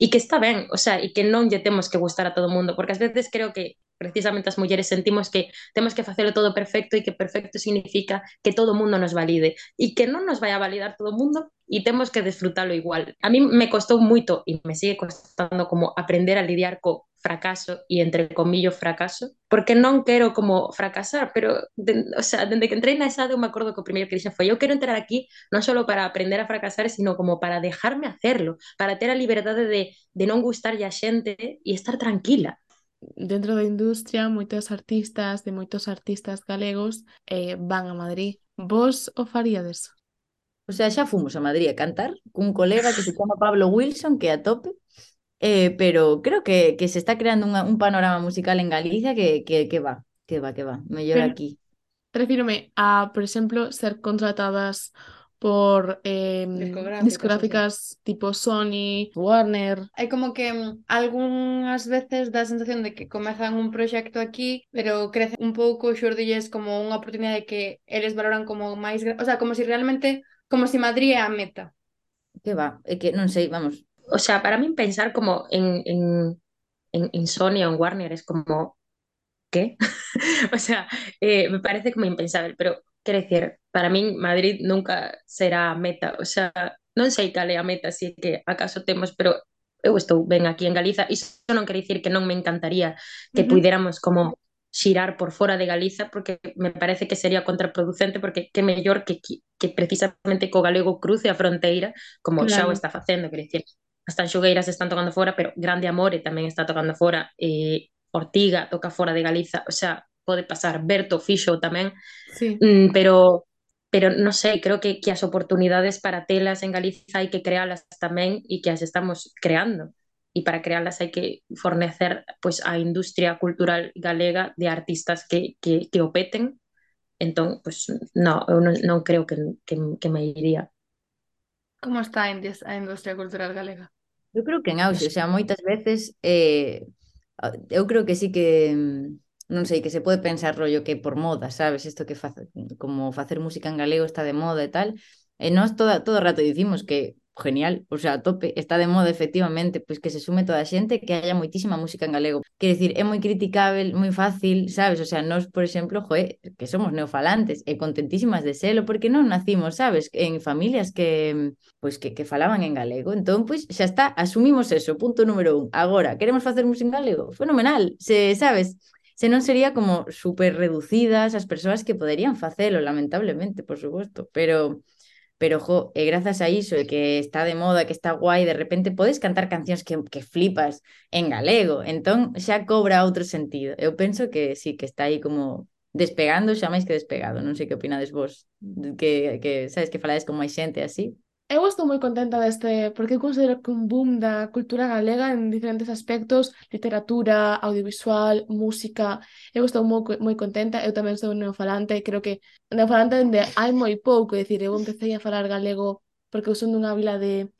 e que está ben, o sea, e que non lle temos que gustar a todo mundo, porque ás veces creo que precisamente as mulleres sentimos que temos que facelo todo perfecto e que perfecto significa que todo mundo nos valide e que non nos vai a validar todo o mundo e temos que disfrutalo igual. A mí me costou moito e me sigue costando como aprender a lidiar co fracaso e entre comillo fracaso, porque non quero como fracasar, pero de, o sea, dende que entrei na ESADE me acordo que o primeiro que dixen foi eu quero entrar aquí non só para aprender a fracasar, sino como para dejarme hacerlo, para ter a liberdade de, de non gustarlle a xente e estar tranquila dentro da industria moitas artistas de moitos artistas galegos eh, van a Madrid. Vos o faríades? O sea, xa fomos a Madrid a cantar cun colega que se chama Pablo Wilson, que é a tope, eh, pero creo que, que se está creando unha, un panorama musical en Galicia que, que, que va, que va, que va, mellor pero, aquí. Refírome a, por exemplo, ser contratadas por eh, Discográficas, discográficas tipo Sony, Warner. Hai como que mm, algunhas veces dá a sensación de que comezan un proxecto aquí, pero crece un pouco, xurdilles como unha oportunidade que eles valoran como máis, o sea, como si realmente, como si Madrid é a meta. Que va, é que non sei, vamos, O sea, para mí pensar como en, en, en, en Sony o en Warner es como, ¿qué? o sea, eh, me parece como impensable, pero quiero decir, para min Madrid nunca será a meta, o sea, non sei cal é a meta, si que acaso temos, pero eu estou ben aquí en Galiza, iso non quer dicir que non me encantaría que uh -huh. puidéramos como xirar por fora de Galiza porque me parece que sería contraproducente porque que mellor que, que precisamente co galego cruce a fronteira como claro. xa o está facendo, quer dicir as Xogueiras están tocando fora, pero Grande Amore tamén está tocando fora, eh, Ortiga toca fora de Galiza, o sea, pode pasar, Berto Fixo tamén, sí. Mm, pero pero non sei, creo que, que as oportunidades para telas en Galiza hai que crealas tamén e que as estamos creando. E para crealas hai que fornecer pois a industria cultural galega de artistas que, que, que o peten. Entón, pois, no, eu non, non creo que, que, que me iría. Como está a industria cultural galega? Eu creo que en auxe, o sea, moitas veces eh, eu creo que sí que non sei, que se pode pensar rollo que por moda, sabes? Isto que face, como facer música en galego está de moda e tal. E nós todo, todo o rato dicimos que genial, o sea, a tope, está de moda efectivamente, pois que se sume toda a xente, que haya moitísima música en galego. Quer dicir, é moi criticável, moi fácil, sabes? O sea, nós, por exemplo, joe, que somos neofalantes e contentísimas de selo, porque non nacimos, sabes? En familias que, pois que, que falaban en galego. Entón, pois xa está, asumimos eso, punto número un. Agora, queremos facer música en galego? Fenomenal, se, sabes? se non sería como super reducidas as persoas que poderían facelo, lamentablemente, por suposto, pero pero jo, eh, e grazas a iso e que está de moda, que está guai, de repente podes cantar cancións que, que flipas en galego, entón xa cobra outro sentido. Eu penso que sí, que está aí como despegando xa máis que despegado, non sei que opinades vos, que, que sabes que falades con máis xente así. Eu estou moi contenta deste, porque eu considero que un boom da cultura galega en diferentes aspectos, literatura, audiovisual, música, eu estou moi, moi contenta, eu tamén sou neofalante, e creo que neofalante dende hai moi pouco, é dicir, eu empecé a falar galego porque eu son dunha vila de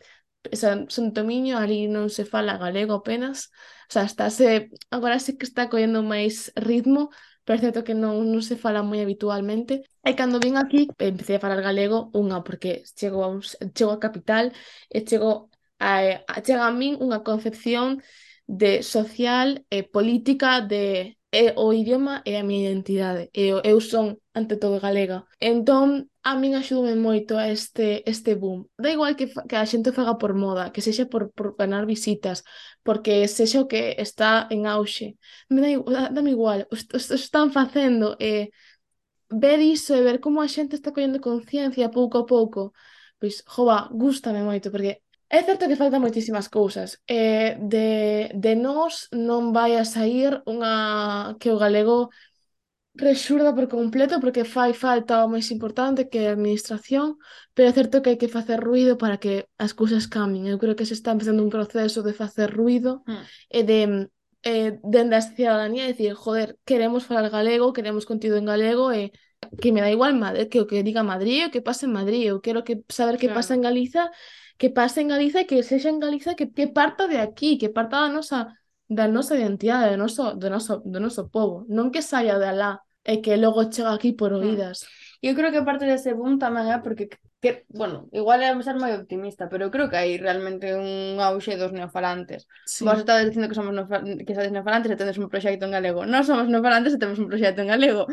o sea, son Tomiño, ali non se fala galego apenas, o sea, está se, agora sí que está collendo máis ritmo, pero é certo que non, non se fala moi habitualmente. E cando vin aquí, empecé a falar galego, unha, porque chego a, un, chego a capital e chego a, a, chega a min unha concepción de social e política de e, o idioma é a miña identidade e eu son ante todo galega. Entón a min axudume moito a este, este boom. Da igual que, que a xente faga por moda, que sexa por, por ganar visitas, porque sexa o que está en auxe. Me da, dame igual, os, os, os están facendo e eh, ver iso e ver como a xente está collendo conciencia pouco a pouco, pois, jova, gústame moito, porque É certo que faltan moitísimas cousas. Eh, de, de nós non vai a sair unha que o galego rexurda por completo porque fai falta o máis importante que a administración, pero é certo que hai que facer ruido para que as cousas cambien. Eu creo que se está empezando un proceso de facer ruido mm. e de eh, dende a cidadanía decir, joder, queremos falar galego, queremos contido en galego e que me da igual Madrid, que o que diga Madrid o que pase en Madrid, eu quero que saber que claro. pasa en Galiza, que pase en Galiza e que sexa en Galiza que, que parta de aquí, que parta da nosa da nosa identidade, do noso, do noso, do noso povo, non que saia de alá e que logo chega aquí por ah. oídas. Eu creo que parte dese boom tamén é porque que, bueno, igual é ser moi optimista, pero eu creo que hai realmente un auxe dos neofalantes. Sí. Vos estades dicindo que somos que sabes neofalantes e tedes un proxecto en galego. Non somos neofalantes e temos un proxecto en galego.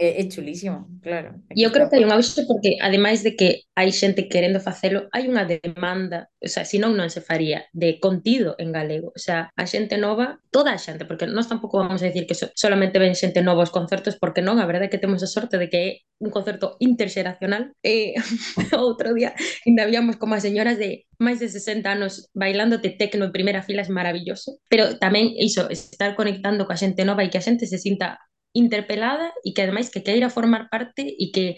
É, é chulísimo, claro. E eu creo que hai un auxe porque, ademais de que hai xente querendo facelo, hai unha demanda, o sea, senón non se faría, de contido en galego. O sea, a xente nova, toda a xente, porque nós tampouco vamos a decir que so, solamente ven xente nova os concertos, porque non, a verdade é que temos a sorte de que é un concerto interxeracional. E eh, outro día ainda víamos como as señoras de máis de 60 anos bailándote tecno en primeira fila é maravilloso, pero tamén iso, estar conectando coa xente nova e que a xente se sinta interpelada e que ademais que queira formar parte e que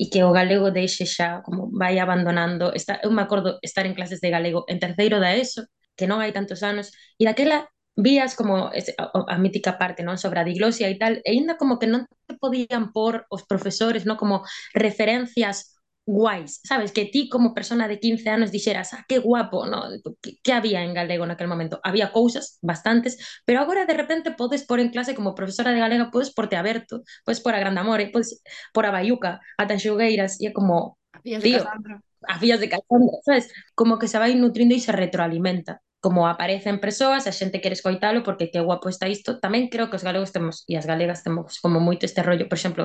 e que o galego deixe xa como vai abandonando. Esta, eu me acordo estar en clases de galego en terceiro da ESO que non hai tantos anos e daquela vías como ese, a, a mítica parte non sobre a diglosia e tal e ainda como que non te podían por os profesores non como referencias guais, sabes, que ti como persona de 15 anos dixeras, ah, que guapo, no? Que, que había en galego naquel momento? Había cousas, bastantes, pero agora de repente podes por en clase como profesora de galega, podes porte Aberto, podes por a Grandamore, eh, podes por a Baiuca, a Tanxugueiras, e é como, Afías tío, as fillas de Cassandra, sabes? Como que se vai nutrindo e se retroalimenta. Como aparecen persoas, a xente quere escoitalo porque que guapo está isto. Tamén creo que os galegos temos e as galegas temos como moito este rollo, por exemplo,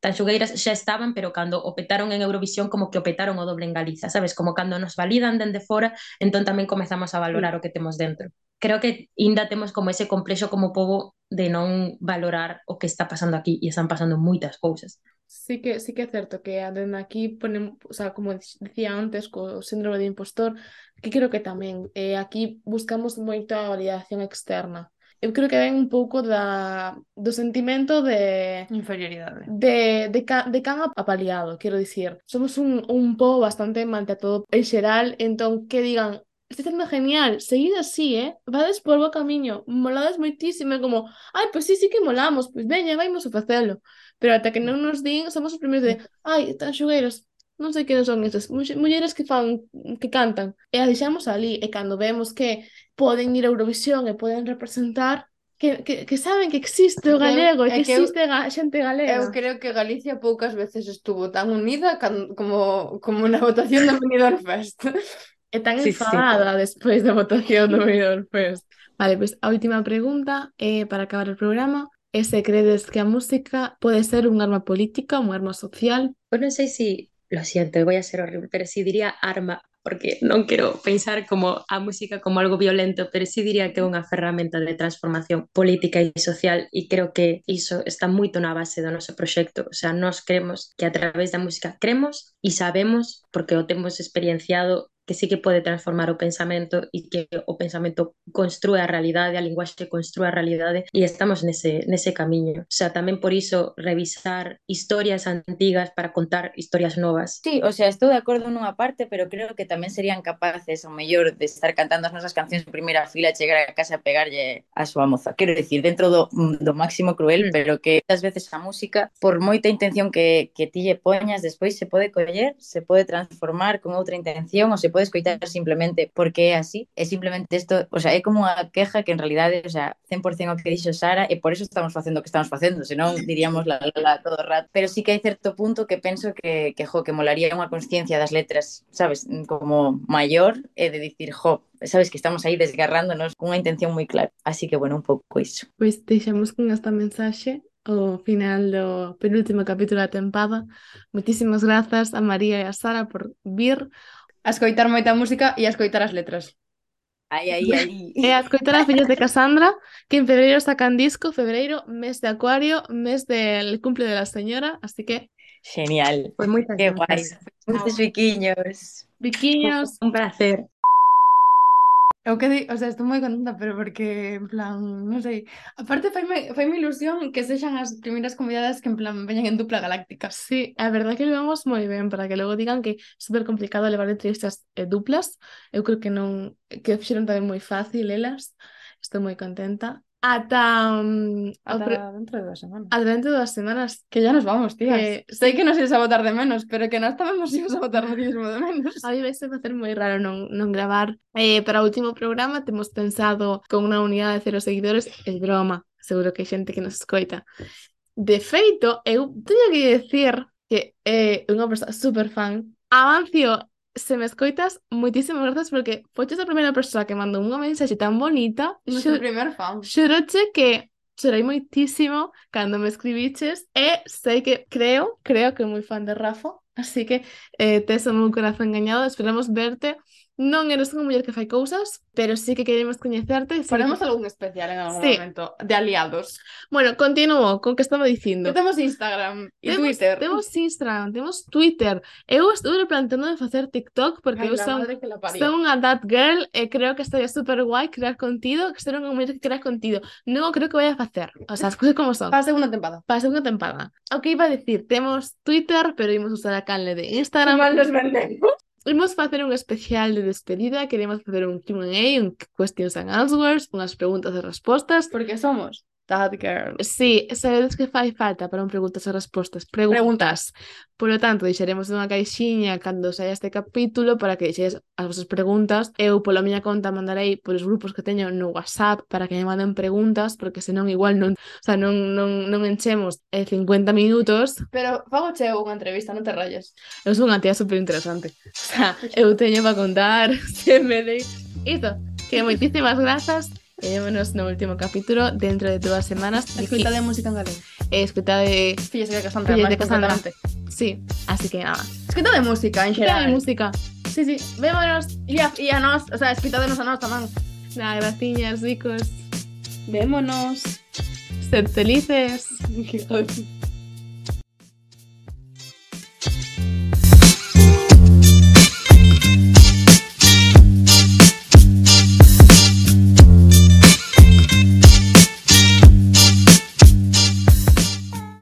Tanxugueiras xa estaban, pero cando o petaron en Eurovisión como que o petaron o doble en Galiza, sabes? Como cando nos validan dende fora, entón tamén comezamos a valorar o que temos dentro. Creo que ainda temos como ese complexo como povo de non valorar o que está pasando aquí e están pasando moitas cousas. Sí que, sí que é certo que dende aquí ponen, o sea, como dicía antes co síndrome de impostor, que creo que tamén eh, aquí buscamos moito a validación externa eu creo que ven un pouco da, do sentimento de... Inferioridade. De, de, ca, de can apaleado, quero dicir. Somos un, un povo bastante mante a todo en xeral, entón que digan Está sendo genial, seguid así, eh? Vades por bo camiño, molades moitísimo, como, ai, pois pues sí, sí que molamos, pois pues veña, vaimos a facelo. Pero ata que non nos din, somos os primeiros de, ai, tan xogueiros, non sei que son esas, mulleres que fan, que cantan, e a deixamos ali, e cando vemos que poden ir a Eurovisión e poden representar, que, que, que saben que existe o galego e que, que existe eu, a xente galega. Eu creo que Galicia poucas veces estuvo tan unida can, como, como na votación do Benidorm Fest. E tan sí, enfadada sí. despois da votación do Benidorm Fest. Vale, pois pues, a última pregunta é para acabar o programa. É se credes que a música pode ser un arma política, un arma social? Pois non sei se, si, lo siento, voy a ser horrible, pero sí diría arma, porque non quero pensar como a música como algo violento, pero sí diría que é unha ferramenta de transformación política e social e creo que iso está moito na base do noso proxecto. O sea, nós cremos que a través da música cremos e sabemos, porque o temos experienciado que sí que pode transformar o pensamento e que o pensamento construe a realidade, a linguaxe construe a realidade e estamos nese, nese camiño. O sea, tamén por iso revisar historias antigas para contar historias novas. Sí, o sea, estou de acordo nunha parte, pero creo que tamén serían capaces o mellor de estar cantando as nosas cancións en primeira fila chegar a casa a pegarlle a súa moza. Quero dicir, dentro do, mm, do máximo cruel, mm. pero que as veces a música, por moita intención que, que ti lle poñas, despois se pode coller, se pode transformar con outra intención ou se pode pode coitar simplemente porque é así, é simplemente isto, o sea, é como unha queja que en realidade, o sea, 100% o que dixo Sara, e por eso estamos facendo o que estamos facendo, senón diríamos la, la, la todo o rato, pero sí que hai certo punto que penso que, que jo, que molaría unha consciencia das letras, sabes, como maior, e de dicir, jo, sabes que estamos aí desgarrándonos cunha intención moi clara. Así que, bueno, un pouco iso. Pois deixamos con esta mensaxe o final do penúltimo capítulo da tempada. Moitísimas grazas a María e a Sara por vir A escoitar moita música e a escoitar as letras. Aí, aí, aí. e a escoitar as fillas de Cassandra, que en febreiro sacan disco, febreiro, mes de acuario, mes del cumple de la señora, así que Genial. Pues muchas Qué guay. Muchos biquiños. biquiños, Un placer. Eu que di, o sea, estou moi contenta, pero porque, en plan, non sei, aparte faime, faime ilusión que sexan as primeiras convidadas que, en plan, veñan en dupla galáctica. Sí, a verdad que levamos moi ben, para que logo digan que é super complicado levar entrevistas eh, duplas, eu creo que non, que fixeron tamén moi fácil elas, estou moi contenta ata, um, ata dentro de dúas semanas. Ata dentro de dúas semanas. Que ya nos vamos, tías. Que, sei que nos ibas a votar de menos, pero que nós tamén nos ibas a votar muchísimo de menos. A mí vai ser facer moi raro non, non gravar. Eh, para o último programa temos pensado con unha unidade de cero seguidores, é broma, seguro que hai xente que nos escoita. De feito, eu teño que dicir que é unha persoa super fan. Avancio se me escoitas, moitísimas grazas porque foches a primeira persoa que mandou unha mensaxe tan bonita. Nuestro xo, primer fan. Xoroche que chorei moitísimo cando me escribiches e sei que creo, creo que é moi fan de Rafa, así que eh, tes o meu corazón engañado, esperamos verte non eres unha muller que fai cousas, pero sí que queremos coñecerte. Sí Faremos que... algún especial en algún sí. momento de aliados. Bueno, continuo con que estaba dicindo. Temos Instagram e temos, Twitter. Temos Instagram, temos Twitter. Eu estuve planteando de facer TikTok porque Ay, eu son, son unha that girl e creo que estaría super guai crear contido, que ser unha muller que crea contido. Non creo que vaya a facer. O sea, as cousas como son. Para a segunda tempada. Para a segunda tempada. O que iba a decir, temos Twitter, pero imos usar a canle de Instagram. Mal nos vendemos. Imos facer un especial de despedida, queremos facer un Q&A, un questions and answers, unhas preguntas e respostas. Porque somos That girl. Sí, sabedes que fai falta para un preguntas e respostas. Preguntas. Por lo tanto, deixaremos unha caixiña cando saia este capítulo para que deixedes as vosas preguntas. Eu, pola miña conta, mandarei polos grupos que teño no WhatsApp para que me manden preguntas, porque senón igual non, o sea, non, non, non enchemos eh, 50 minutos. Pero fago che unha entrevista, non te rayes. Eu sou unha tía superinteresante. O sea, eu teño para contar, se me dei... Isto, que moitísimas grazas Veremos en el último capítulo dentro de dos semanas. Escucha de música en galego. Eh, de. Sí, de Cassandra. de Sí, así que nada. Escucha de música, en general. de música. Sí, sí. Vémonos. Y a, y a nos. O sea, escucha de nos a nos también. Nada, graciñas, chicos. Vémonos. Sed felices.